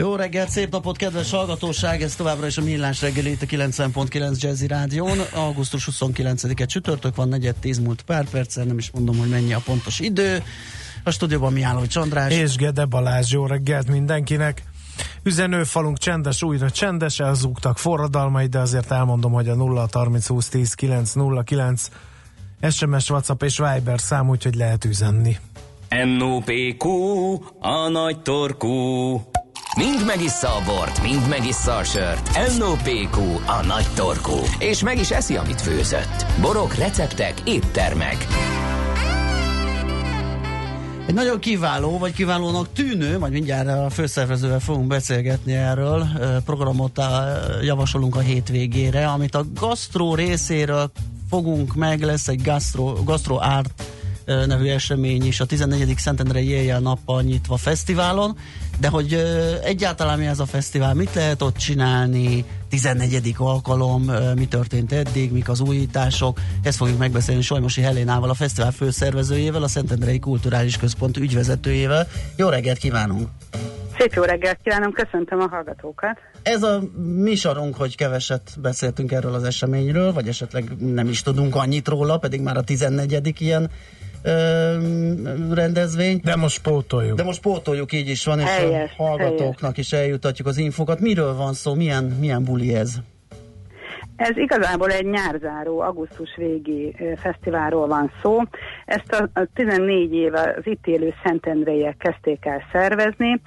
Jó reggelt, szép napot, kedves hallgatóság! Ez továbbra is a Millás reggeli itt a 90.9 Jazzy Rádión. Augusztus 29-e csütörtök van, negyed 10 múlt pár perccel, nem is mondom, hogy mennyi a pontos idő. A stúdióban Mihály Csandrás. És Gede Balázs, jó reggelt mindenkinek! Üzenőfalunk csendes, újra csendes, elzúgtak forradalmai, de azért elmondom, hogy a 0 30 20 10 9 0 9 SMS, WhatsApp és Viber szám, úgyhogy lehet üzenni. NOPQ, a nagy torkú. Mind megissza a bort, mind megissza a sört. NOPQ, a nagy torkú. És meg is eszi, amit főzött. Borok, receptek, éttermek. Egy nagyon kiváló, vagy kiválónak tűnő, majd mindjárt a főszervezővel fogunk beszélgetni erről, programot javasolunk a hétvégére, amit a gasztró részéről fogunk meg, lesz egy gastro, gastro art nevű esemény is a 14. Szentendrei éjjel nappal nyitva fesztiválon, de hogy egyáltalán mi ez a fesztivál, mit lehet ott csinálni, 14. alkalom, mi történt eddig, mik az újítások, ezt fogjuk megbeszélni Sajmosi Helénával, a fesztivál főszervezőjével, a Szentendrei Kulturális Központ ügyvezetőjével. Jó reggelt kívánunk! Szép jó reggelt kívánom, köszöntöm a hallgatókat. Ez a mi sorunk, hogy keveset beszéltünk erről az eseményről, vagy esetleg nem is tudunk annyit róla, pedig már a 14. ilyen rendezvény. De most pótoljuk. De most pótoljuk, így is van, és helyes, a hallgatóknak helyes. is eljutatjuk az infokat. Miről van szó, milyen, milyen buli ez? Ez igazából egy nyárzáró, augusztus végi fesztiválról van szó. Ezt a, a 14 éve az itt élő Szentendrejek kezdték el szervezni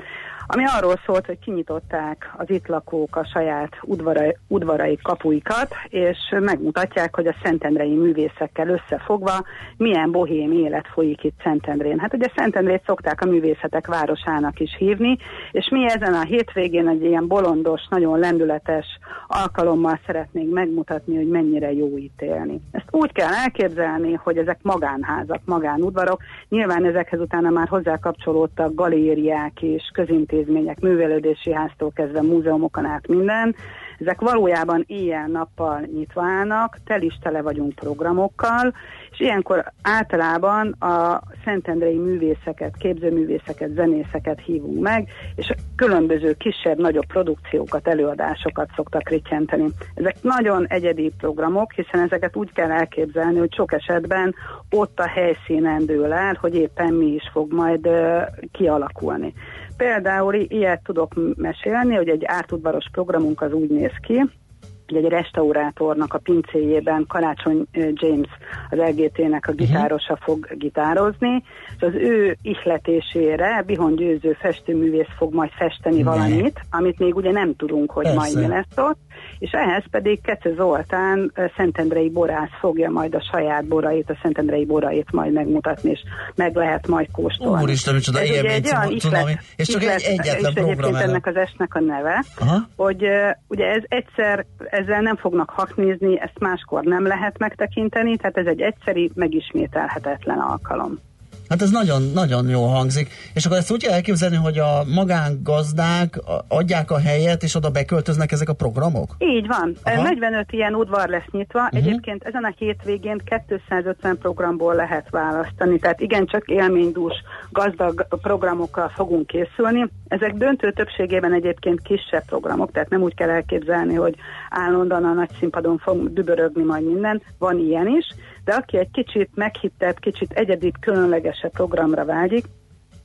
ami arról szólt, hogy kinyitották az itt lakók a saját udvarai, udvarai kapuikat, és megmutatják, hogy a szentendrei művészekkel összefogva milyen bohém élet folyik itt Szentendrén. Hát ugye Szentendrét szokták a művészetek városának is hívni, és mi ezen a hétvégén egy ilyen bolondos, nagyon lendületes alkalommal szeretnénk megmutatni, hogy mennyire jó itt élni. Ezt úgy kell elképzelni, hogy ezek magánházak, magánudvarok, nyilván ezekhez utána már hozzá kapcsolódtak galériák és közintézmények, intézmények, művelődési háztól kezdve múzeumokon át minden, ezek valójában ilyen-nappal nyitva állnak, tel is tele vagyunk programokkal, és ilyenkor általában a szentendrei művészeket, képzőművészeket, zenészeket hívunk meg, és különböző kisebb-nagyobb produkciókat, előadásokat szoktak ricsenteni. Ezek nagyon egyedi programok, hiszen ezeket úgy kell elképzelni, hogy sok esetben ott a helyszínen dől el, hogy éppen mi is fog majd kialakulni. Például ilyet tudok mesélni, hogy egy ártudvaros programunk az úgy néz ki, hogy egy restaurátornak a pincéjében Karácsony James, az LGT-nek a mhm. gitárosa fog gitározni, és az ő ihletésére Bihon Győző festőművész fog majd festeni ne. valamit, amit még ugye nem tudunk, hogy Persze. majd mi lesz ott, és ehhez pedig Kece Zoltán Szentendrei borász fogja majd a saját borait, a Szentendrei borait majd megmutatni, és meg lehet majd kóstolni. Úristen, micsoda ez ugye egy olyan ihlet, és csak egy egyetlen és egyébként ennek az esnek a neve, Aha. hogy ugye ez egyszer, ezzel nem fognak haknézni, ezt máskor nem lehet megtekinteni, tehát ez egy egyszeri, megismételhetetlen alkalom. Hát ez nagyon, nagyon jó hangzik. És akkor ezt úgy kell elképzelni, hogy a magángazdák adják a helyet, és oda beköltöznek ezek a programok? Így van. Aha. 45 ilyen udvar lesz nyitva. Uh-huh. Egyébként ezen a hétvégén 250 programból lehet választani. Tehát igencsak élménydús, gazdag programokkal fogunk készülni. Ezek döntő többségében egyébként kisebb programok, tehát nem úgy kell elképzelni, hogy állandóan a nagy színpadon fog dübörögni majd minden. Van ilyen is de aki egy kicsit meghittett, kicsit egyedi, különlegesebb programra vágyik,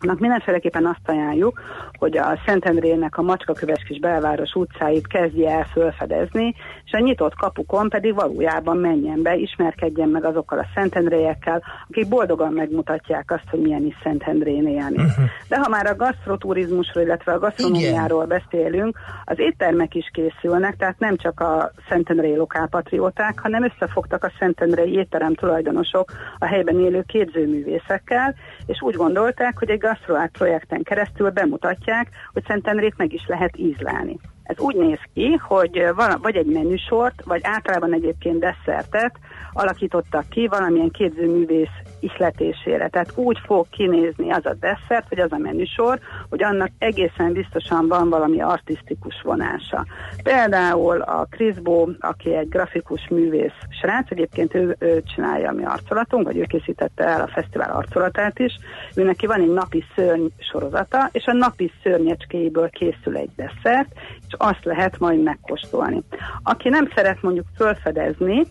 annak mindenféleképpen azt ajánljuk, hogy a Szentendrének a macskaköves kis belváros utcáit kezdje el felfedezni, és a nyitott kapukon pedig valójában menjen be, ismerkedjen meg azokkal a Szentendréjekkel, akik boldogan megmutatják azt, hogy milyen is Szentendrén élni. Uh-huh. De ha már a gasztroturizmusról, illetve a gasztronómiáról beszélünk, az éttermek is készülnek, tehát nem csak a Szentendrei lokálpatrióták, hanem összefogtak a Szentendrei étterem tulajdonosok a helyben élő képzőművészekkel, és úgy gondolták, hogy egy Gastroart projekten keresztül bemutatják, hogy Szentendrét meg is lehet ízlelni. Ez úgy néz ki, hogy van, vagy egy menüsort, vagy általában egyébként desszertet alakítottak ki valamilyen képzőművész ihletésére. Tehát úgy fog kinézni az a desszert, vagy az a menüsor, hogy annak egészen biztosan van valami artistikus vonása. Például a Bo, aki egy grafikus művész srác, egyébként ő, ő csinálja a mi arcolatunk, vagy ő készítette el a fesztivál arcolatát is, ő neki van egy napi szörny sorozata, és a napi szörnyecskéiből készül egy desszert, és azt lehet majd megkóstolni. Aki nem szeret mondjuk fölfedezni,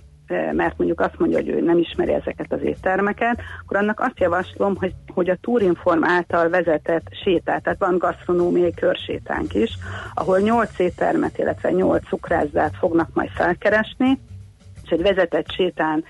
mert mondjuk azt mondja, hogy ő nem ismeri ezeket az éttermeket, akkor annak azt javaslom, hogy, hogy a Tourinform által vezetett sétát, tehát van gasztronómiai körsétánk is, ahol nyolc éttermet, illetve nyolc cukrászdát fognak majd felkeresni, és egy vezetett sétán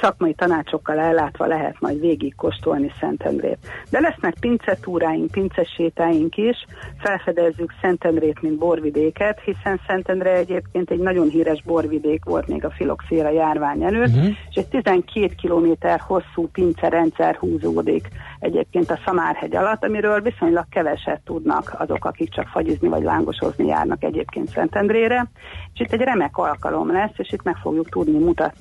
szakmai tanácsokkal ellátva lehet majd végig kóstolni Szentendrét. De lesznek pincetúráink, pincesétáink is, felfedezzük Szentendrét, mint borvidéket, hiszen Szentendre egyébként egy nagyon híres borvidék volt még a filoxéra járvány előtt, uh-huh. és egy 12 kilométer hosszú pince rendszer húzódik egyébként a Szamárhegy alatt, amiről viszonylag keveset tudnak azok, akik csak fagyizni vagy lángosozni járnak egyébként Szentendrére. És itt egy remek alkalom lesz, és itt meg fogjuk tudni mutatni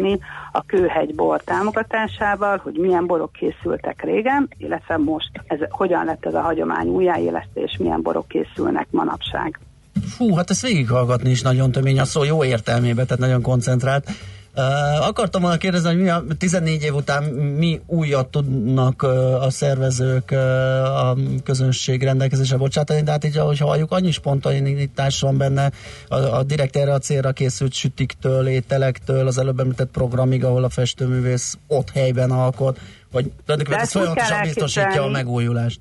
a Kőhegy bor támogatásával, hogy milyen borok készültek régen, illetve most ez, hogyan lett ez a hagyomány újjáélesztés, milyen borok készülnek manapság. Fú, hát ezt végighallgatni is nagyon tömény a szó, jó értelmében, tehát nagyon koncentrált. Uh, akartam volna kérdezni, hogy mi a 14 év után mi újat tudnak uh, a szervezők uh, a közönség rendelkezésre bocsátani, de hát így ahogy halljuk, annyi spontaneitás van benne. A, a direkt erre a célra készült sütiktől, ételektől, az előbb említett programig, ahol a festőművész ott helyben alkot, hogy tulajdonképpen ez folyamatosan biztosítja a megújulást.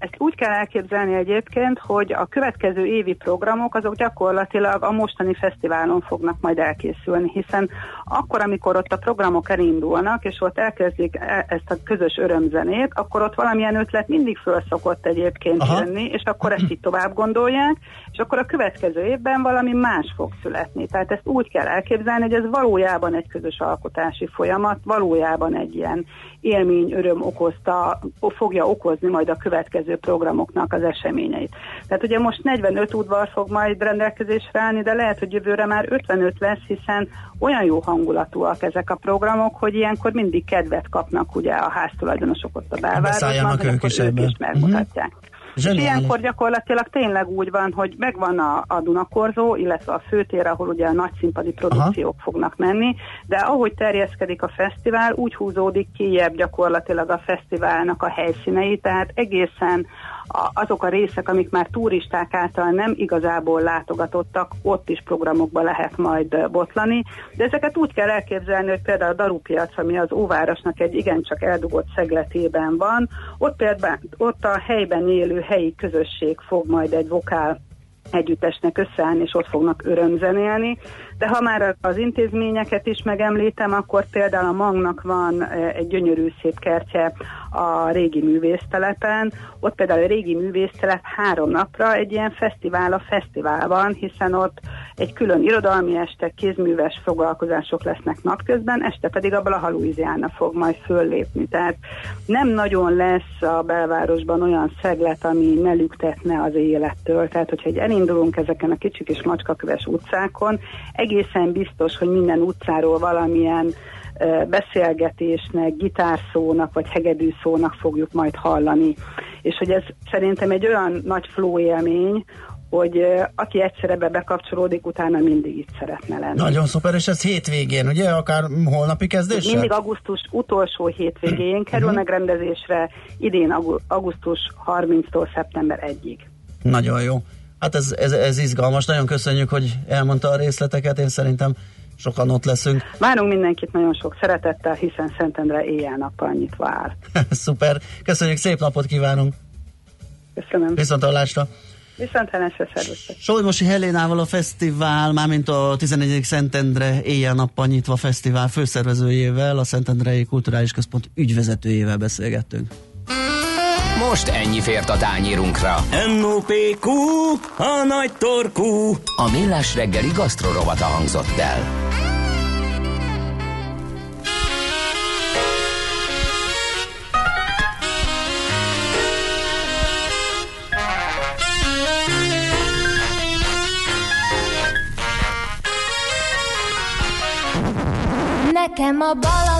Ezt úgy kell elképzelni egyébként, hogy a következő évi programok azok gyakorlatilag a mostani fesztiválon fognak majd elkészülni, hiszen akkor, amikor ott a programok elindulnak, és ott elkezdik e- ezt a közös örömzenét, akkor ott valamilyen ötlet mindig föl szokott egyébként Aha. jönni, és akkor ezt így tovább gondolják, és akkor a következő évben valami más fog születni. Tehát ezt úgy kell elképzelni, hogy ez valójában egy közös alkotási folyamat, valójában egy ilyen élmény, öröm okozta, fogja okozni majd a következő programoknak az eseményeit. Tehát ugye most 45 udvar fog majd rendelkezésre állni, de lehet, hogy jövőre már 55 lesz, hiszen olyan jó hangulatúak ezek a programok, hogy ilyenkor mindig kedvet kapnak ugye a háztulajdonosok ott a belvárosban, hogy ők is, ők is megmutatják. Uh-huh. Zseniális. És ilyenkor gyakorlatilag tényleg úgy van, hogy megvan a, a Dunakorzó, illetve a főtér, ahol ugye a nagy színpadi produkciók Aha. fognak menni, de ahogy terjeszkedik a fesztivál, úgy húzódik kijebb gyakorlatilag a fesztiválnak a helyszínei, tehát egészen azok a részek, amik már turisták által nem igazából látogatottak, ott is programokba lehet majd botlani, de ezeket úgy kell elképzelni, hogy például a Darupiac, ami az Óvárosnak egy igencsak eldugott szegletében van, ott például ott a helyben élő helyi közösség fog majd egy vokál együttesnek összeállni, és ott fognak örömzenélni. De ha már az intézményeket is megemlítem, akkor például a Magnak van egy gyönyörű szép kertje a régi művésztelepen. Ott például a régi művésztelep három napra egy ilyen fesztivál a fesztiválban, hiszen ott egy külön irodalmi este, kézműves foglalkozások lesznek napközben, este pedig a Blaha Louisiana fog majd föllépni. Tehát nem nagyon lesz a belvárosban olyan szeglet, ami ne lüktetne az élettől. Tehát, hogyha egy elindulunk ezeken a kicsik és macskaköves utcákon, egészen biztos, hogy minden utcáról valamilyen beszélgetésnek, gitárszónak vagy hegedűszónak fogjuk majd hallani. És hogy ez szerintem egy olyan nagy flow élmény, hogy aki egyszer ebbe bekapcsolódik, utána mindig itt szeretne lenni. Nagyon szuper, és ez hétvégén, ugye? Akár holnapi kezdés? Mindig augusztus utolsó hétvégén kerül uh-huh. megrendezésre, idén augusztus 30-tól szeptember 1-ig. Nagyon jó. Hát ez, ez, ez izgalmas, nagyon köszönjük, hogy elmondta a részleteket, én szerintem sokan ott leszünk. Várunk mindenkit nagyon sok szeretettel, hiszen Szentendre éjjel-nappal nyitva áll. Szuper, köszönjük, szép napot kívánunk! Köszönöm. Viszont hallásra! Viszont hallásra, szervusztok! Solymosi Helénával a fesztivál, mármint a 11. Szentendre éjjel-nappal nyitva fesztivál főszervezőjével, a Szentendrei Kulturális Központ ügyvezetőjével beszélgettünk. Most ennyi fért a tányérunkra. NOPQ, a nagy torkú. A millás reggeli gasztrorovata hangzott el. Nekem a bal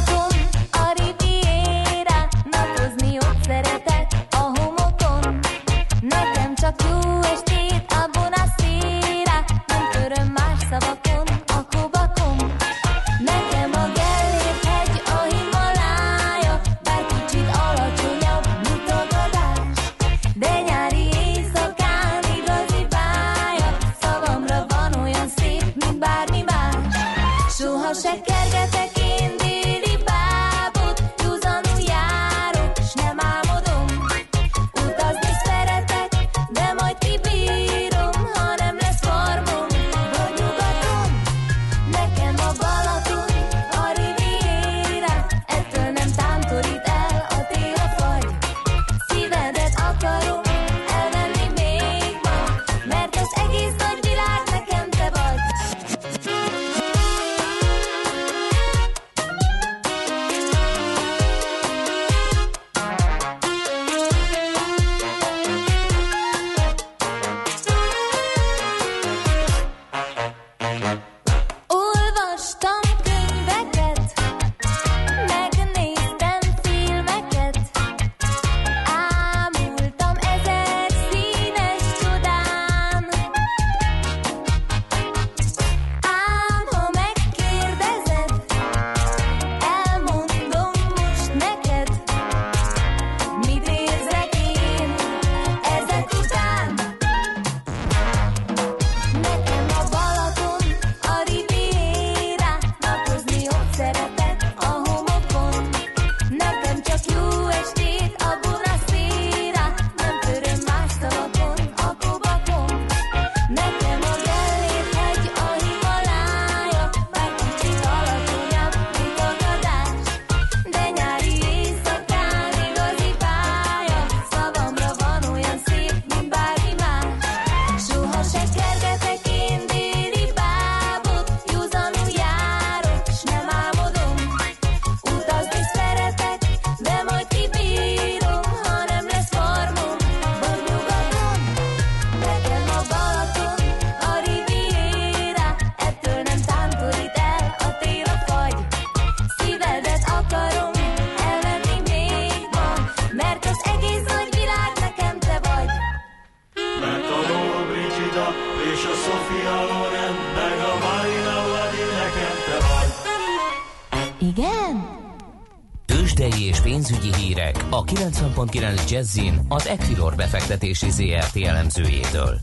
90.9 Jazzin az Equilor befektetési ZRT elemzőjétől.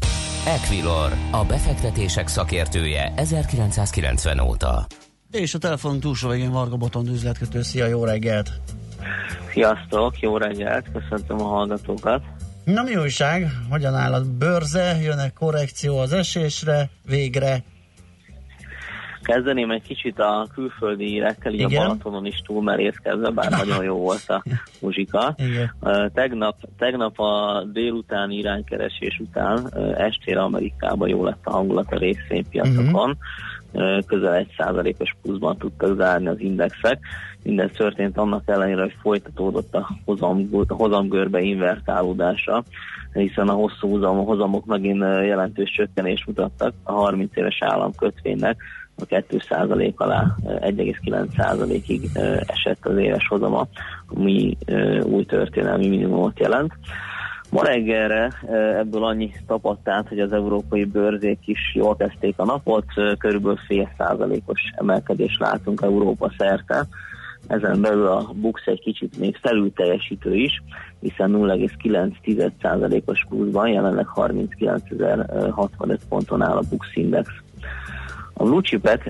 Equilor, a befektetések szakértője 1990 óta. És a telefon túlsó végén Varga Botond üzletkötő. Szia, jó reggelt! Sziasztok, jó reggelt, köszöntöm a hallgatókat. Na mi újság? Hogyan áll a bőrze? Jön-e korrekció az esésre? Végre? Kezdeném egy kicsit a külföldi hírekkel, így Igen. a Balatonon is túlmerészkedve, bár nagyon jó volt a muzsika. Igen. Tegnap, tegnap a délutáni iránykeresés után ö, estére Amerikában jó lett a hangulat a részvénypiacokon. Ö, Közel egy százalékos pluszban tudtak zárni az indexek. Mindez történt annak ellenére, hogy folytatódott a, hozam, a hozamgörbe invertálódása, hiszen a hosszú hozam, hozamok megint jelentős csökkenést mutattak. A 30 éves államkötvénynek a 2% alá ö, 1,9%-ig ö, esett az éves hozama, ami ö, új történelmi minimumot jelent. Ma reggelre ebből annyi tapadt át, hogy az európai bőrzék is jól kezdték a napot, körülbelül fél százalékos emelkedést látunk Európa szerte. Ezen belül a BUX egy kicsit még felül teljesítő is, hiszen 0,9%-os pluszban, jelenleg 39.065 ponton áll a BUX Index. A blue chipek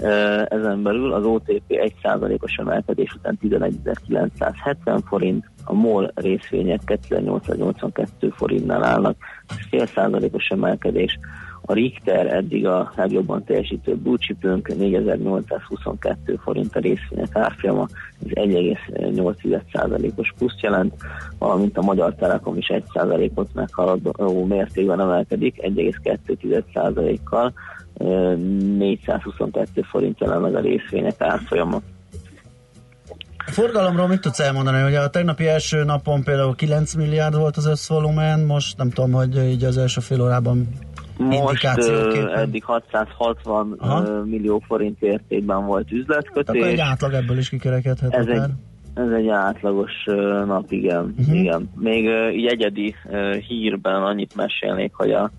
ezen belül az OTP 1%-os emelkedés után 11.970 forint, a MOL részvények 2882 forintnál állnak, fél százalékos emelkedés. A Richter eddig a legjobban teljesítő blue chipünk 4822 forint a részvények árfolyama, ez 1,8%-os pluszt jelent, valamint a Magyar Telekom is 1%-ot meghaladó mértékben emelkedik, 1,2%-kal, 422 forint jelen meg a részvények árfolyama. A forgalomról mit tudsz elmondani? Hogy a tegnapi első napon például 9 milliárd volt az összvolumen, most nem tudom, hogy így az első fél órában Most eddig 660 Aha. millió forint értékben volt Tehát akkor egy üzletkötés. átlag ebből is kikerekedhet Ez egy, ez egy átlagos nap, igen. Uh-huh. igen. Még így egyedi hírben annyit mesélnék, hogy a,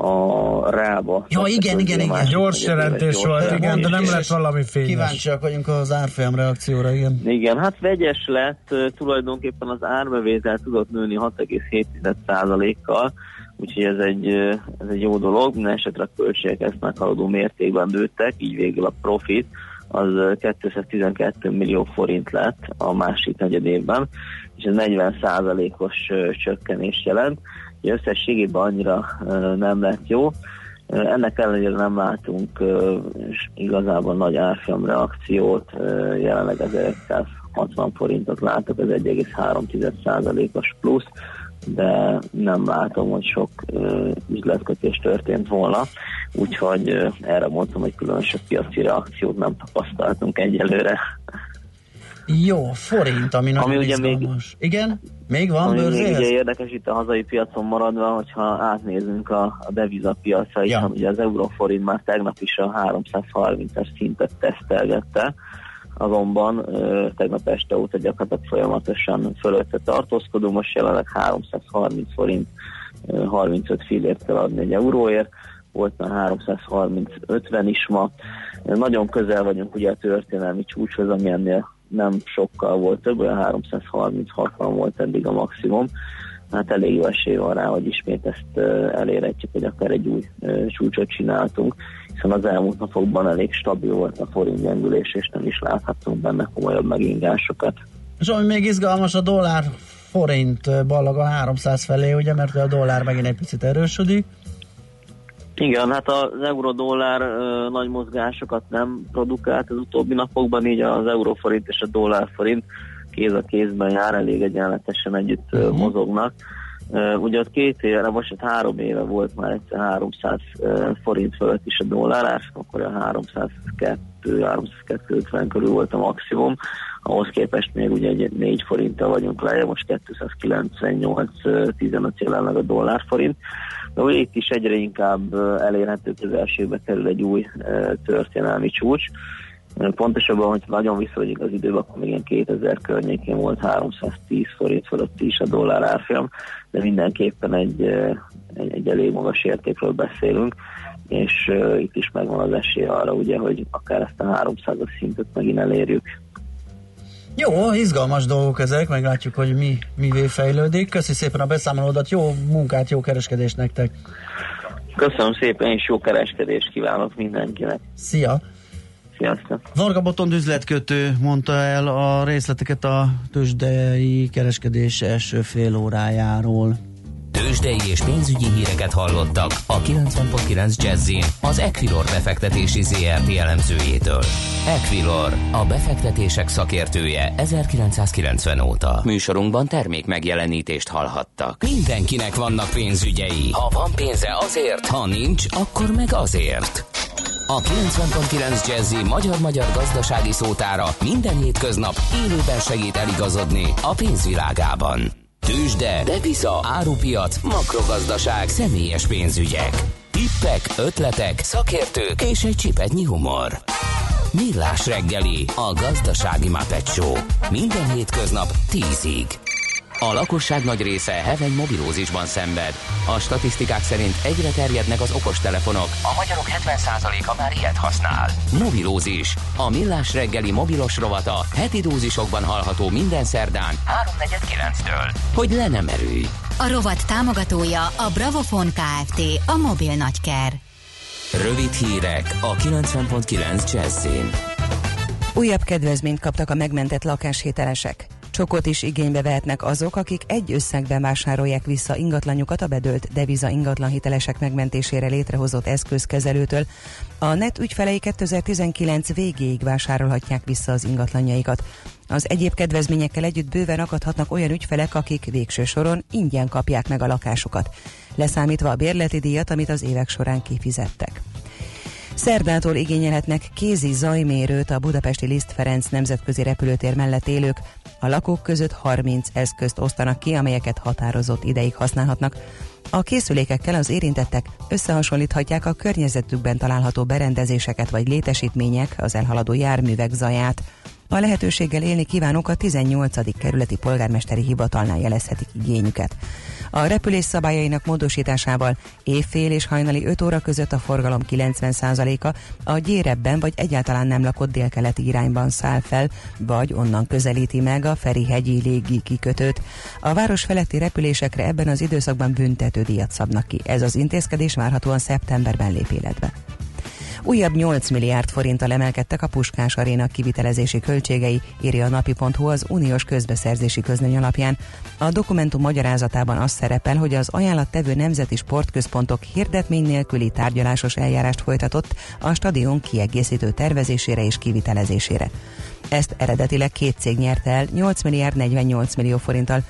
a Rába. Ja, igen, igen, igen. Gyors jelentés volt, igen, de nem lett valami fényes. Kíváncsiak vagyunk az árfolyam reakcióra, igen. Igen, hát vegyes lett, tulajdonképpen az árbevétel tudott nőni 6,7%-kal, úgyhogy ez egy, ez egy jó dolog, minden esetre a költségek ezt meghaladó mértékben nőttek, így végül a profit az ö, 212 millió forint lett a másik negyed évben, és ez 40%-os ö, csökkenés jelent. Összességében annyira nem lett jó, Ennek ellenére nem látunk igazából nagy árfolyam reakciót, jelenleg 1160 forintot látok, ez 1,3%-os plusz, de nem látom, hogy sok üzletkötés történt volna, úgyhogy erre mondtam, hogy különösebb piaci reakciót nem tapasztaltunk egyelőre. Jó, forint, ami nagyon ugye még-. Igen? Még van Ami bőrzéhez? ugye érdekes itt a hazai piacon maradva, hogyha átnézünk a, a devizapiacra, Ja. ugye az euróforint már tegnap is a 330-as szintet tesztelgette, azonban ö, tegnap este óta gyakorlatilag folyamatosan fölötte tartózkodó, most jelenleg 330 forint ö, 35 fillért kell adni egy euróért, volt már 330-50 is ma. Nagyon közel vagyunk ugye a történelmi csúcshoz, ami ennél nem sokkal volt több, olyan 330-60 volt eddig a maximum. Hát elég jó esély van rá, hogy ismét ezt elérhetjük, hogy akár egy új csúcsot csináltunk, hiszen az elmúlt napokban elég stabil volt a forint gyengülés, és nem is láthattunk benne komolyabb megingásokat. És ami még izgalmas, a dollár forint ballag a 300 felé, ugye, mert a dollár megint egy picit erősödik. Igen, hát az euró-dollár nagy mozgásokat nem produkált az utóbbi napokban, így az euróforint és a dollárforint kéz a kézben jár, elég egyenletesen együtt uh Mhm. mozognak. Ö, ugye ott két éve, most ott három éve volt már egyszer 300 ö, forint fölött is a dollár, akkor a 302 302 körül volt a maximum, ahhoz képest még ugye egy 4 forinttal vagyunk le, most 298 15 jelenleg a dollárforint. De ugye itt is egyre inkább elérhető közelségbe kerül egy új történelmi csúcs. Pontosabban, hogy nagyon visszavegyünk az időbe, akkor még ilyen 2000 környékén volt 310 forint fölött is a dollár árfolyam, de mindenképpen egy, egy, egy elég magas értékről beszélünk, és itt is megvan az esély arra, ugye, hogy akár ezt a 300-as szintet megint elérjük. Jó, izgalmas dolgok ezek, meglátjuk, hogy mi mivé fejlődik. Köszi szépen a beszámolódat, jó munkát, jó kereskedést nektek. Köszönöm szépen, és jó kereskedést kívánok mindenkinek. Szia! Sziasztok! Varga Botond üzletkötő mondta el a részleteket a tőzsdei kereskedés első fél órájáról. Tőzsdei és pénzügyi híreket hallottak a 90.9 Jazzin az Equilor befektetési ZRT elemzőjétől. Equilor, a befektetések szakértője 1990 óta. Műsorunkban termék megjelenítést hallhattak. Mindenkinek vannak pénzügyei. Ha van pénze azért, ha nincs, akkor meg azért. A 90.9 Jazzy magyar-magyar gazdasági szótára minden hétköznap élőben segít eligazodni a pénzvilágában. Tőzsde, depisza, árupiac, makrogazdaság, személyes pénzügyek. Tippek, ötletek, szakértők és egy csipetnyi humor. Millás reggeli, a gazdasági Muppet. Minden hétköznap 10-ig. A lakosság nagy része heveny mobilózisban szenved. A statisztikák szerint egyre terjednek az okostelefonok. A magyarok 70%-a már ilyet használ. Mobilózis. A millás reggeli mobilos rovata heti dózisokban hallható minden szerdán 3.49-től. Hogy le nem erőj. A rovat támogatója a Bravofon Kft. A mobil nagyker. Rövid hírek a 90.9 Jazzin. Újabb kedvezményt kaptak a megmentett lakáshitelesek. Csokot is igénybe vehetnek azok, akik egy összegben vásárolják vissza ingatlanjukat a bedölt deviza ingatlan hitelesek megmentésére létrehozott eszközkezelőtől. A net ügyfelei 2019 végéig vásárolhatják vissza az ingatlanjaikat. Az egyéb kedvezményekkel együtt bőven akadhatnak olyan ügyfelek, akik végső soron ingyen kapják meg a lakásukat, leszámítva a bérleti díjat, amit az évek során kifizettek. Szerdától igényelhetnek kézi zajmérőt a budapesti Liszt Ferenc nemzetközi repülőtér mellett élők. A lakók között 30 eszközt osztanak ki, amelyeket határozott ideig használhatnak. A készülékekkel az érintettek összehasonlíthatják a környezetükben található berendezéseket vagy létesítmények, az elhaladó járművek zaját. A lehetőséggel élni kívánók a 18. kerületi polgármesteri hivatalnál jelezhetik igényüket. A repülés szabályainak módosításával évfél és hajnali 5 óra között a forgalom 90%-a a gyérebben vagy egyáltalán nem lakott délkeleti irányban száll fel, vagy onnan közelíti meg a Ferihegyi légi kikötőt. A város feletti repülésekre ebben az időszakban büntetődíjat szabnak ki. Ez az intézkedés várhatóan szeptemberben lép életbe. Újabb 8 milliárd forinttal emelkedtek a Puskás Aréna kivitelezési költségei, írja a napi.hu az uniós közbeszerzési közlöny alapján. A dokumentum magyarázatában az szerepel, hogy az ajánlattevő nemzeti sportközpontok hirdetmény nélküli tárgyalásos eljárást folytatott a stadion kiegészítő tervezésére és kivitelezésére. Ezt eredetileg két cég nyerte el 8 milliárd 48 millió forinttal,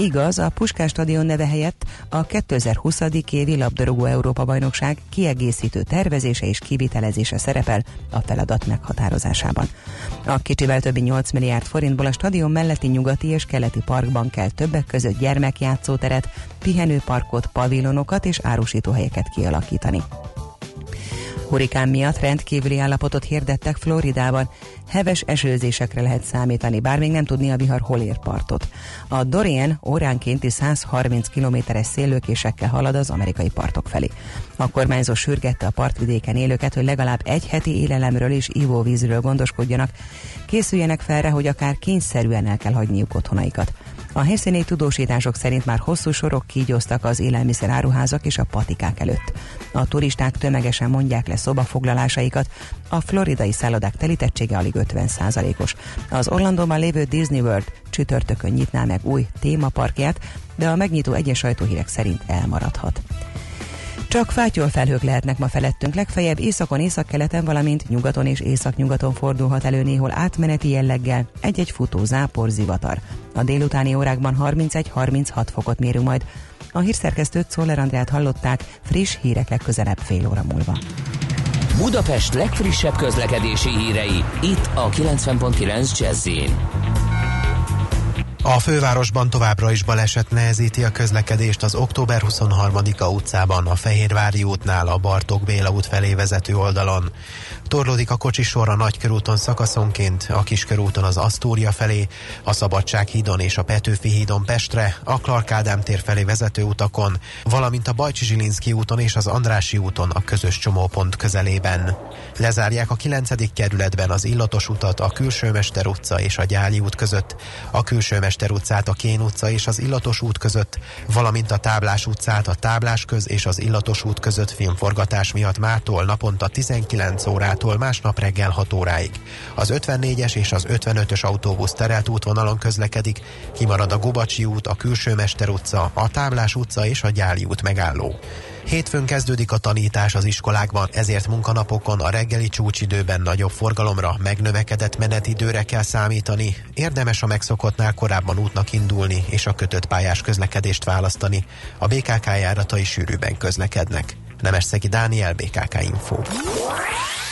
Igaz, a Puskás stadion neve helyett a 2020. évi labdarúgó Európa-bajnokság kiegészítő tervezése és kivitelezése szerepel a feladat meghatározásában. A kicsivel többi 8 milliárd forintból a stadion melletti nyugati és keleti parkban kell többek között gyermekjátszóteret, pihenőparkot, pavilonokat és árusítóhelyeket kialakítani. Hurikán miatt rendkívüli állapotot hirdettek Floridában. Heves esőzésekre lehet számítani, bár még nem tudni a vihar hol ér partot. A Dorian óránkénti 130 kilométeres széllőkésekkel halad az amerikai partok felé. A kormányzó sürgette a partvidéken élőket, hogy legalább egy heti élelemről és ivóvízről gondoskodjanak. Készüljenek felre, hogy akár kényszerűen el kell hagyniuk otthonaikat. A helyszíni tudósítások szerint már hosszú sorok kígyóztak az élelmiszer áruházak és a patikák előtt. A turisták tömegesen mondják le szobafoglalásaikat, a floridai szállodák telítettsége alig 50%-os. Az Orlandóban lévő Disney World csütörtökön nyitná meg új témaparkját, de a megnyitó egyes sajtóhírek szerint elmaradhat. Csak fátyol felhők lehetnek ma felettünk, legfeljebb északon, északkeleten, valamint nyugaton és északnyugaton fordulhat elő néhol átmeneti jelleggel egy-egy futó zápor zivatar. A délutáni órákban 31-36 fokot mérünk majd. A hírszerkesztőt Szoller Andrát hallották, friss hírek legközelebb fél óra múlva. Budapest legfrissebb közlekedési hírei, itt a 90.9 jazz a fővárosban továbbra is baleset nehezíti a közlekedést az október 23-a utcában, a Fehérvári útnál, a Bartók Béla út felé vezető oldalon. Torlódik a kocsisor a Nagykörúton szakaszonként, a Kiskörúton az Asztória felé, a Szabadsághídon és a Petőfi hídon Pestre, a Clark Ádám tér felé vezető utakon, valamint a Bajcsi Zsilinszki úton és az Andrási úton a közös csomópont közelében. Lezárják a 9. kerületben az Illatos utat a Külsőmester utca és a Gyáli út között, a Külsőmester utcát a Kén utca és az Illatos út között, valamint a Táblás utcát a Táblás köz és az Illatos út között filmforgatás miatt mától naponta 19 órát órától másnap reggel 6 óráig. Az 54-es és az 55-ös autóbusz terelt útvonalon közlekedik, kimarad a Gubacsi út, a Külsőmester utca, a Táblás utca és a Gyáli út megálló. Hétfőn kezdődik a tanítás az iskolákban, ezért munkanapokon a reggeli csúcsidőben nagyobb forgalomra, megnövekedett menetidőre kell számítani. Érdemes a megszokottnál korábban útnak indulni és a kötött pályás közlekedést választani. A BKK járatai sűrűben közlekednek. Nemesszegi Dániel, BKK Info.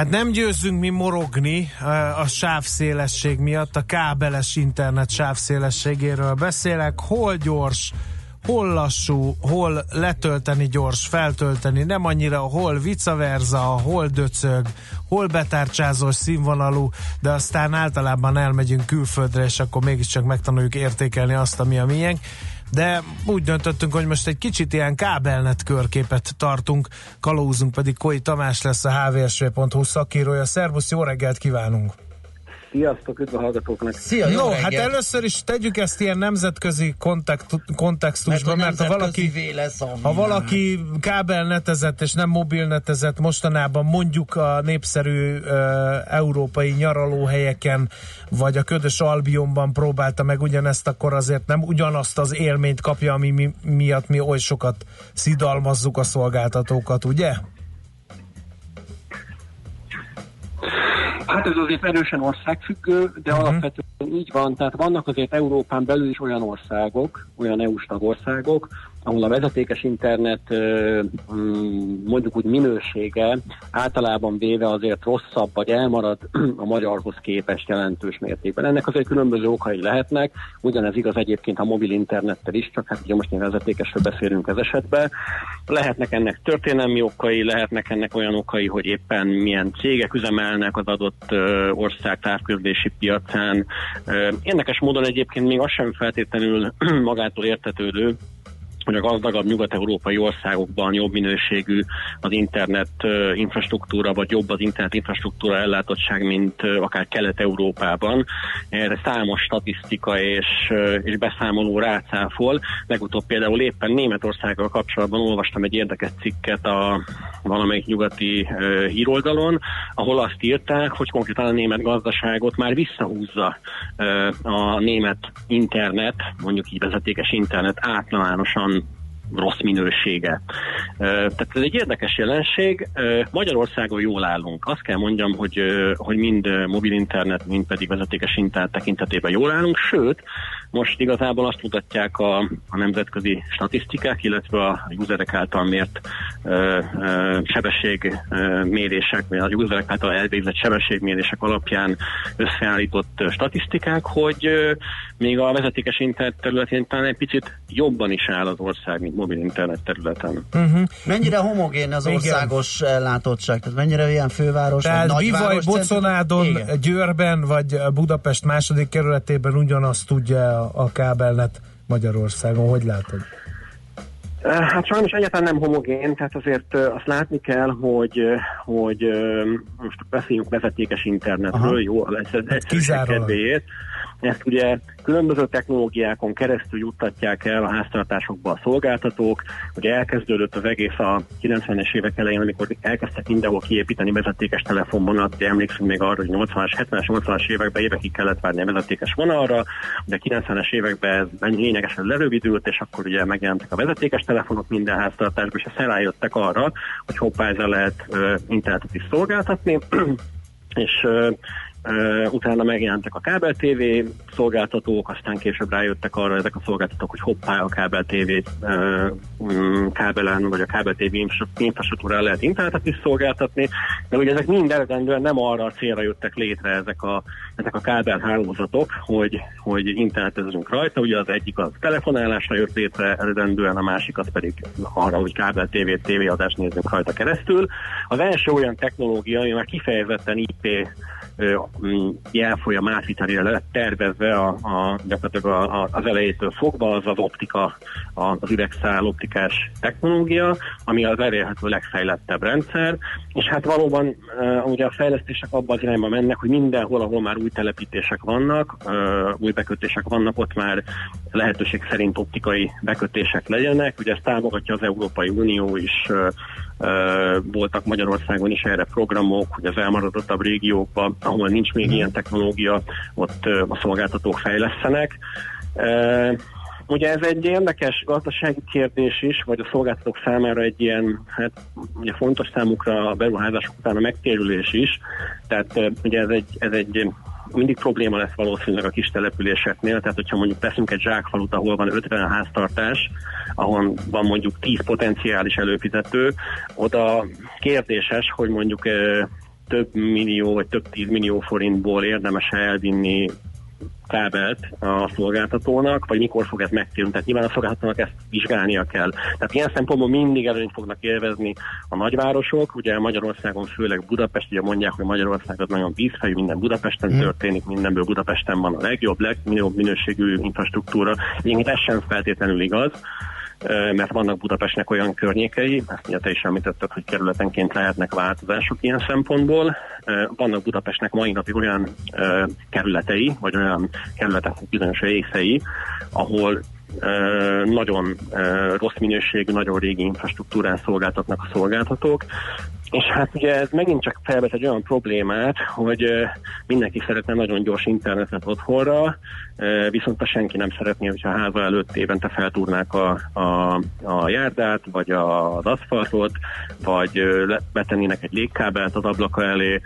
Hát nem győzünk mi morogni eh, a sávszélesség miatt, a kábeles internet sávszélességéről beszélek, hol gyors, hol lassú, hol letölteni gyors, feltölteni, nem annyira, hol vice versa, hol döcög, hol betárcsázós színvonalú, de aztán általában elmegyünk külföldre, és akkor mégiscsak megtanuljuk értékelni azt, ami a miénk. De úgy döntöttünk, hogy most egy kicsit ilyen kábelnet körképet tartunk, kalózunk pedig Koi Tamás lesz a hvsv.hu szakírója. Szervusz, jó reggelt kívánunk! Sziasztok, üdv a hallgatóknak! Szia, jó, jó hát először is tegyük ezt ilyen nemzetközi kontakt, kontextusban, mert, mert ha valaki, lesz a ha valaki kábelnetezett és nem mobilnetezett mostanában mondjuk a népszerű uh, európai nyaralóhelyeken vagy a ködös Albionban próbálta meg ugyanezt, akkor azért nem ugyanazt az élményt kapja, ami mi, miatt mi oly sokat szidalmazzuk a szolgáltatókat, ugye? Hát ez azért erősen országfüggő, de uh-huh. alapvetően így van, tehát vannak azért Európán belül is olyan országok, olyan EU-s tagországok, ahol a vezetékes internet mondjuk úgy minősége általában véve azért rosszabb, vagy elmarad a magyarhoz képest jelentős mértékben. Ennek azért különböző okai lehetnek, ugyanez igaz egyébként a mobil internettel is, csak hát ugye most én vezetékesről beszélünk ez esetben. Lehetnek ennek történelmi okai, lehetnek ennek olyan okai, hogy éppen milyen cégek üzemelnek az adott ország távközlési piacán. Érdekes módon egyébként még az sem feltétlenül magától értetődő, hogy a gazdagabb nyugat-európai országokban jobb minőségű az internet infrastruktúra, vagy jobb az internet infrastruktúra ellátottság, mint akár Kelet-Európában. Erre számos statisztika és, és beszámoló rácáfol. Legutóbb például éppen Németországgal kapcsolatban olvastam egy érdekes cikket a valamelyik nyugati híroldalon, ahol azt írták, hogy konkrétan a német gazdaságot már visszahúzza a német internet, mondjuk így vezetékes internet általánosan rossz minősége. Tehát ez egy érdekes jelenség. Magyarországon jól állunk. Azt kell mondjam, hogy, hogy mind mobil internet, mind pedig vezetékes internet tekintetében jól állunk, sőt, most igazából azt mutatják a, a nemzetközi statisztikák, illetve a userek által mért ö, ö, sebességmérések, vagy a userek által elvégzett sebességmérések alapján összeállított statisztikák, hogy ö, még a vezetékes internet területén talán egy picit jobban is áll az ország, mint mobil internet területen. Uh-huh. Mennyire homogén az országos Igen. ellátottság? Tehát mennyire ilyen főváros, Tehát vagy Bivaj, Boconádon, Győrben, vagy Budapest második kerületében ugyanazt tudja a kábelnet Magyarországon? Hogy látod? Hát sajnos egyáltalán nem homogén, tehát azért azt látni kell, hogy, hogy most beszéljünk vezetékes internetről, Aha. jó, ez, ez egyszerűség kedvéért. Ezt ugye különböző technológiákon keresztül juttatják el a háztartásokba a szolgáltatók. Ugye elkezdődött az egész a 90-es évek elején, amikor elkezdtek mindenhol kiépíteni vezetékes telefonvonalat, ugye emlékszünk még arra, hogy 80-as, 70-es, 80-as években évekig kellett várni a vezetékes vonalra, de 90-es években ez lényegesen lerövidült, és akkor ugye megjelentek a vezetékes telefonok minden háztartásban, és ezt elájöttek arra, hogy hoppá, ezzel lehet internetet is szolgáltatni, és utána megjelentek a kábel TV szolgáltatók, aztán később rájöttek arra ezek a szolgáltatók, hogy hoppá a kábel TV uh, kábelen, vagy a kábel TV infrastruktúrán lehet internetet is szolgáltatni, de ugye ezek mind eredendően nem arra a célra jöttek létre ezek a, ezek a kábel hálózatok, hogy, hogy internetezünk rajta, ugye az egyik az telefonálásra jött létre eredendően, a másik az pedig arra, hogy kábel TV, TV adást nézzünk rajta keresztül. Az első olyan technológia, ami már kifejezetten IP jelfolyam átvitelére lett tervezve a, a, gyakorlatilag a, a, az elejétől fogva, az az optika, az üvegszál optikás technológia, ami az elérhető legfejlettebb rendszer, és hát valóban ugye a fejlesztések abban az irányba mennek, hogy mindenhol, ahol már új telepítések vannak, új bekötések vannak, ott már lehetőség szerint optikai bekötések legyenek. Ugye ezt támogatja az Európai Unió is voltak Magyarországon is erre programok, hogy az elmaradottabb régiókban, ahol nincs még ilyen technológia, ott a szolgáltatók fejlesztenek. Ugye ez egy érdekes gazdasági kérdés is, vagy a szolgáltatók számára egy ilyen, hát ugye fontos számukra a beruházások után a megtérülés is, tehát ugye ez egy, ez egy mindig probléma lesz valószínűleg a kis településeknél, tehát hogyha mondjuk teszünk egy zsákfalut, ahol van 50 háztartás, ahol van mondjuk 10 potenciális előfizető, oda kérdéses, hogy mondjuk több millió vagy több tíz millió forintból érdemes elvinni kábelt a szolgáltatónak, vagy mikor fog ez megtérülni. Tehát nyilván a szolgáltatónak ezt vizsgálnia kell. Tehát ilyen szempontból mindig előnyt fognak élvezni a nagyvárosok. Ugye Magyarországon főleg Budapest, ugye mondják, hogy Magyarország az nagyon vízfejű, minden Budapesten történik, mindenből Budapesten van a legjobb, legjobb minőségű infrastruktúra. Egyébként ez sem feltétlenül igaz mert vannak Budapestnek olyan környékei, ezt ugye te is említetted, hogy kerületenként lehetnek változások ilyen szempontból. Vannak Budapestnek mai napig olyan kerületei, vagy olyan kerületeknek bizonyos részei, ahol nagyon rossz minőségű, nagyon régi infrastruktúrán szolgáltatnak a szolgáltatók, és hát ugye ez megint csak felvet egy olyan problémát, hogy mindenki szeretne nagyon gyors internetet otthonra, viszont a senki nem szeretné, hogyha a háza előtt évente feltúrnák a, a, a járdát, vagy az aszfaltot, vagy betennének egy légkábelt az ablaka elé.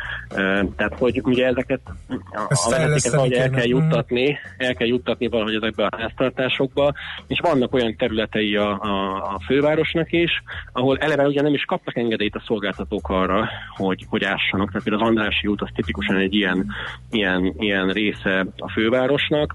Tehát, hogy ugye ezeket a, Ezt a vezetéket valahogy el kell Mhm. juttatni, el kell juttatni valahogy ezekbe a háztartásokba, és vannak olyan területei a, a, a fővárosnak is, ahol eleve ugye nem is kapnak engedélyt a szolgáltatók arra, hogy, hogy ássanak. Tehát például az Andrási út az tipikusan egy ilyen, ilyen, ilyen része a fővárosnak.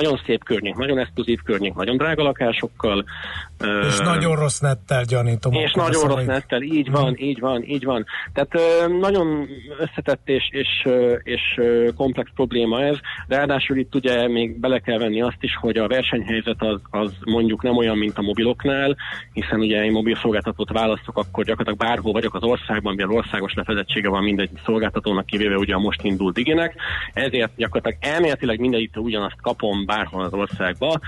Nagyon szép környék, nagyon exkluzív környék, nagyon drága lakásokkal. És Ö, nagyon rossz nettel gyanítom. és nagyon rossz szavaid. nettel, így van, így van, így van. Tehát ö, nagyon összetett és, és, és komplex probléma ez. Ráadásul itt ugye még bele kell venni azt is, hogy a versenyhelyzet az, az mondjuk nem olyan, mint a mobiloknál, hiszen ugye egy mobil szolgáltatót választok, akkor gyakorlatilag bárhol vagyok az országban, mivel országos lefedettsége van mindegy szolgáltatónak, kivéve ugye a most indult diginek, ezért gyakorlatilag elméletileg mindegyik ugyanazt kapom bárhol az országban.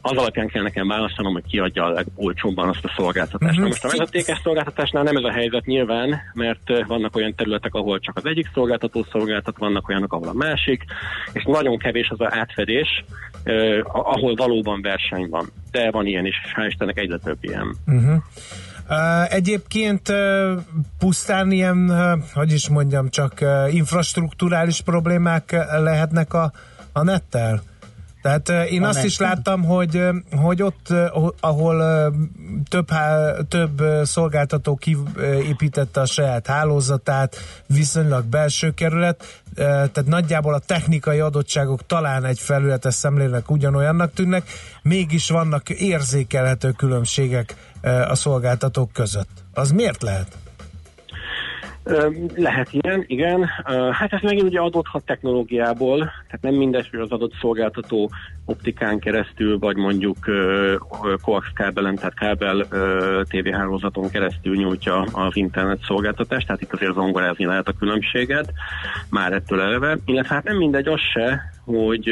Az alapján kell nekem választanom, hogy kiadja a legolcsóbban azt a szolgáltatást. Mhm. Na most a vezetékes szolgáltatásnál nem ez a helyzet nyilván, mert vannak olyan területek, ahol csak az egyik szolgáltató szolgáltat, vannak olyanok, ahol a másik, és nagyon kevés az a átfedés, a- ahol valóban verseny van. De van ilyen is, és hál' Istennek egyre több ilyen. Uh-huh. Uh, egyébként uh, pusztán ilyen, uh, hogy is mondjam, csak infrastruktúrális problémák lehetnek a, a nettel? Tehát én A azt is láttam, hogy, hogy ott, ahol több, több szolgáltató kiépítette a saját hálózatát, viszonylag belső kerület, tehát nagyjából a technikai adottságok talán egy felületes szemlélnek ugyanolyannak tűnnek, mégis vannak érzékelhető különbségek a szolgáltatók között. Az miért lehet? Lehet ilyen, igen. Hát ez megint ugye adódhat technológiából, tehát nem mindegy, hogy az adott szolgáltató optikán keresztül, vagy mondjuk coax kábelen, tehát kábel ö, tévéhálózaton keresztül nyújtja az internet szolgáltatást, tehát itt azért zongorázni lehet a különbséget, már ettől eleve. Illetve hát nem mindegy az se, hogy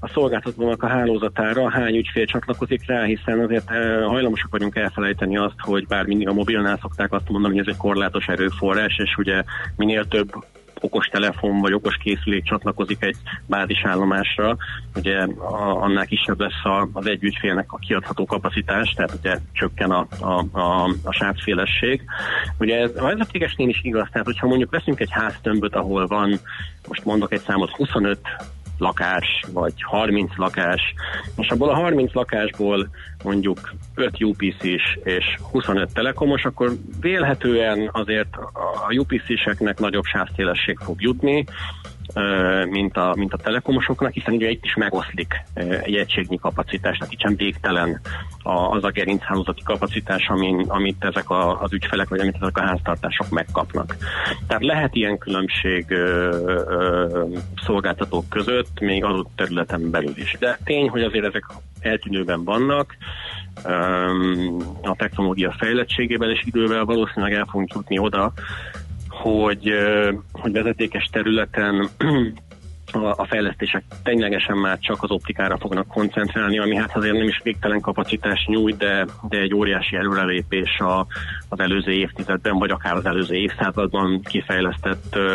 a szolgáltatónak a hálózatára hány ügyfél csatlakozik rá, hiszen azért hajlamosak vagyunk elfelejteni azt, hogy bár mindig a mobilnál szokták azt mondani, hogy ez egy korlátos erőforrás, és ugye minél több okos telefon vagy okos készülék csatlakozik egy bázisállomásra, ugye annál kisebb lesz az egy a kiadható kapacitás, tehát ugye csökken a, a, a, a sávszélesség. Ugye ez a vezetékesnél is igaz, tehát hogyha mondjuk veszünk egy háztömböt, ahol van, most mondok egy számot, 25 lakás, vagy 30 lakás, és abból a 30 lakásból mondjuk 5 UPC-s és 25 telekomos, akkor vélhetően azért a UPC-seknek nagyobb sávszélesség fog jutni, mint a, mint a telekomosoknak, hiszen ugye itt is megoszlik egy egységnyi kapacitás, tehát itt sem végtelen az a gerinchálózati kapacitás, amin, amit ezek a, az ügyfelek, vagy amit ezek a háztartások megkapnak. Tehát lehet ilyen különbség ö, ö, szolgáltatók között, még adott területen belül is. De tény, hogy azért ezek eltűnőben vannak, a technológia fejlettségével és idővel valószínűleg el fogunk jutni oda, hogy, hogy vezetékes területen a, fejlesztések ténylegesen már csak az optikára fognak koncentrálni, ami hát azért nem is végtelen kapacitás nyújt, de, de egy óriási előrelépés a, az előző évtizedben, vagy akár az előző évszázadban kifejlesztett ö,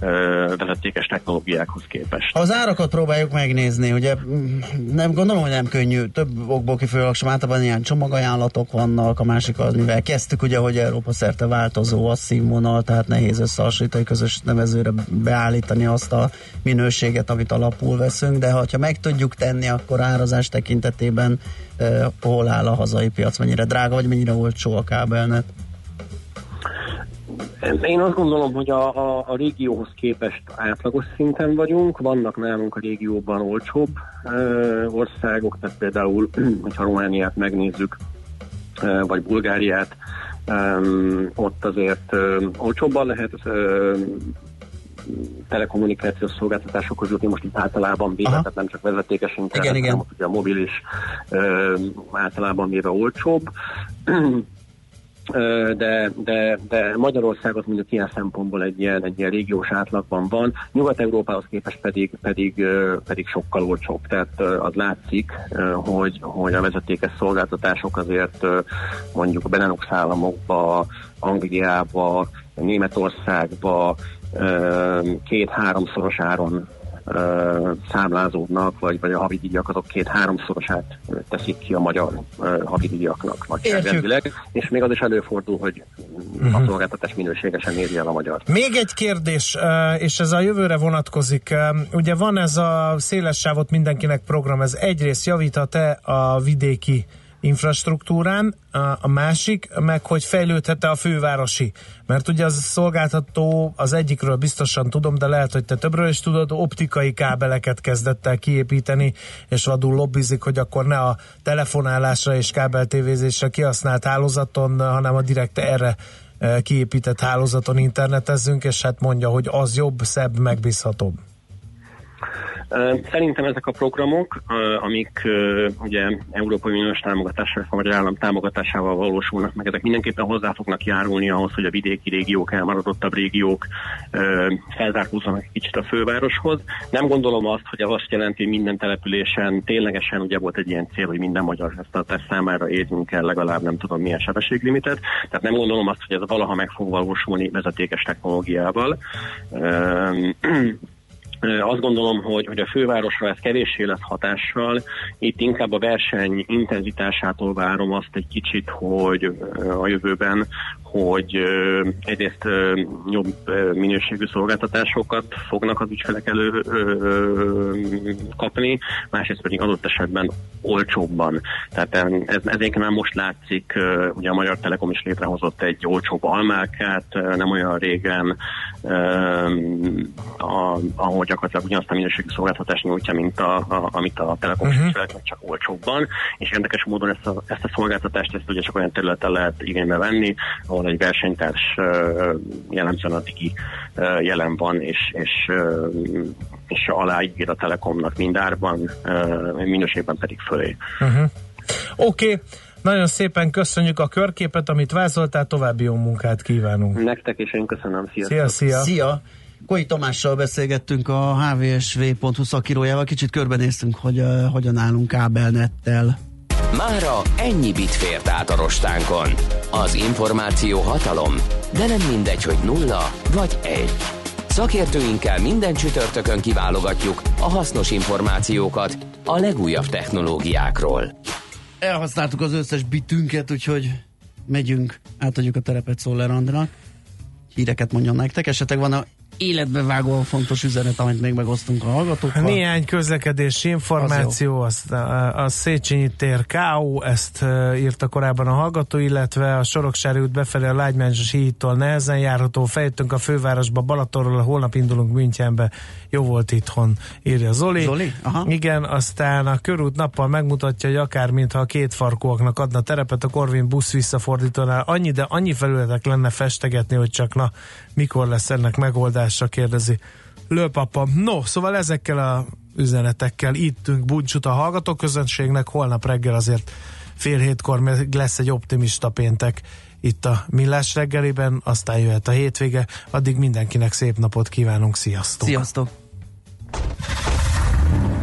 ö, vezetékes technológiákhoz képest. Az árakat próbáljuk megnézni, ugye nem gondolom, hogy nem könnyű, több okból kifolyólag sem általában ilyen csomagajánlatok vannak, a másik az, mivel kezdtük ugye, hogy Európa szerte változó a színvonal, tehát nehéz összehasonlítani közös nevezőre beállítani azt a minőséget, amit alapul veszünk, de ha meg tudjuk tenni, akkor árazás tekintetében eh, hol áll a hazai piac, mennyire drága, vagy mennyire olcsó a kábelnet? Én azt gondolom, hogy a, a, a régióhoz képest átlagos szinten vagyunk, vannak nálunk a régióban olcsóbb ö, országok, tehát például, hogyha Romániát megnézzük, ö, vagy Bulgáriát, ö, ott azért ö, olcsóbban lehet ö, telekommunikációs szolgáltatásokhoz jutni most itt általában véve, tehát nem csak vezetékes internet, Igen, igen. hanem ugye a mobilis ö, általában véve olcsóbb. De, de, de Magyarországot mondjuk ilyen szempontból egy ilyen, egy ilyen régiós átlagban van, Nyugat-Európához képest pedig, pedig, pedig sokkal olcsóbb. Tehát az látszik, hogy, hogy a vezetékes szolgáltatások azért mondjuk a Benelux államokba, Angliába, Németországba két-háromszoros áron számlázódnak, vagy, vagy a havidíjak azok két-háromszorosát teszik ki a magyar havidíjaknak nagyságrendileg, és még az is előfordul, hogy a szolgáltatás minőségesen éri el a magyar. Még egy kérdés, és ez a jövőre vonatkozik. Ugye van ez a széles sávot mindenkinek program, ez egyrészt javíthat-e a vidéki infrastruktúrán, a- másik, meg hogy fejlődhet-e a fővárosi. Mert ugye az szolgáltató az egyikről biztosan tudom, de lehet, hogy te többről is tudod, optikai kábeleket kezdett el kiépíteni, és vadul lobbizik, hogy akkor ne a telefonálásra és kábeltévézésre kihasznált hálózaton, hanem a direkt erre eh, kiépített hálózaton internetezzünk, és hát mondja, hogy az jobb, szebb, megbízhatóbb. Szerintem ezek a programok, amik ugye Európai Uniós támogatással, vagy állam támogatásával valósulnak meg, ezek mindenképpen hozzá fognak járulni ahhoz, hogy a vidéki régiók, elmaradottabb régiók felzárkózzanak egy kicsit a fővároshoz. Nem gondolom azt, hogy az azt jelenti, hogy minden településen ténylegesen ugye volt egy ilyen cél, hogy minden magyar háztartás számára érjünk el legalább nem tudom milyen sebességlimitet. Tehát nem gondolom azt, hogy ez valaha meg fog valósulni vezetékes technológiával. Azt gondolom, hogy, hogy a fővárosra ez kevéssé lesz hatással. Itt inkább a verseny intenzitásától várom azt egy kicsit, hogy a jövőben, hogy ö, egyrészt ö, jobb ö, minőségű szolgáltatásokat fognak az ügyfelek elő ö, kapni, másrészt pedig adott esetben olcsóbban. Tehát ez, ez egyébként már most látszik, ö, ugye a Magyar Telekom is létrehozott egy olcsóbb almárkát, ö, nem olyan régen, ö, a, ahol gyakorlatilag ugyanazt a minőségű szolgáltatást nyújtja, mint a, a, amit a Telekom Mhm. uh-huh. csak olcsóbban, és érdekes módon ezt a, ezt a szolgáltatást ezt ugye csak olyan területen lehet igénybe venni, ahol egy versenytárs jellemzően a digi ö, jelen van, és, és, és aláír a Telekomnak mindárban, minőségben pedig fölé. Uh-huh. Oké, okay. nagyon szépen köszönjük a körképet, amit vázoltál, további jó munkát kívánunk. Nektek és én köszönöm, sziasztok! Szia, szia! Szia! Koi Tamással beszélgettünk a hvsv.hu szakírójával, kicsit körbenéztünk, hogy uh, hogyan állunk kábelnettel. Mára ennyi bit fért át a rostánkon. Az információ hatalom, de nem mindegy, hogy nulla vagy egy. Szakértőinkkel minden csütörtökön kiválogatjuk a hasznos információkat a legújabb technológiákról. Elhasználtuk az összes bitünket, úgyhogy megyünk, átadjuk a terepet Szoller Andrának. Híreket mondjon nektek, esetleg van a életbevágó fontos üzenet, amit még megosztunk a hallgatókkal. Néhány közlekedési információ, azt a, a Széchenyi tér KO, ezt írta korábban a hallgató, illetve a Soroksári út befelé a Lágymányos hídtól nehezen járható, fejtünk a fővárosba Balatonról, holnap indulunk Münchenbe, jó volt itthon, írja Zoli. Zoli? Aha. Igen, aztán a körút nappal megmutatja, hogy akár mintha a két farkúaknak adna terepet, a Corvin busz visszafordítónál annyi, de annyi felületek lenne festegetni, hogy csak na, mikor lesz ennek megoldása, kérdezi Lőpapa. No, szóval ezekkel a üzenetekkel ittünk búcsút a hallgatóközönségnek, holnap reggel azért fél hétkor még lesz egy optimista péntek itt a Millás reggeliben, aztán jöhet a hétvége, addig mindenkinek szép napot kívánunk, sziasztok! Sziasztok!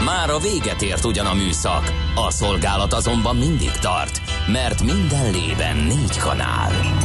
Már a véget ért ugyan a műszak, a szolgálat azonban mindig tart, mert minden lében négy kanál.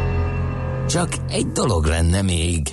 Csak egy dolog lenne még.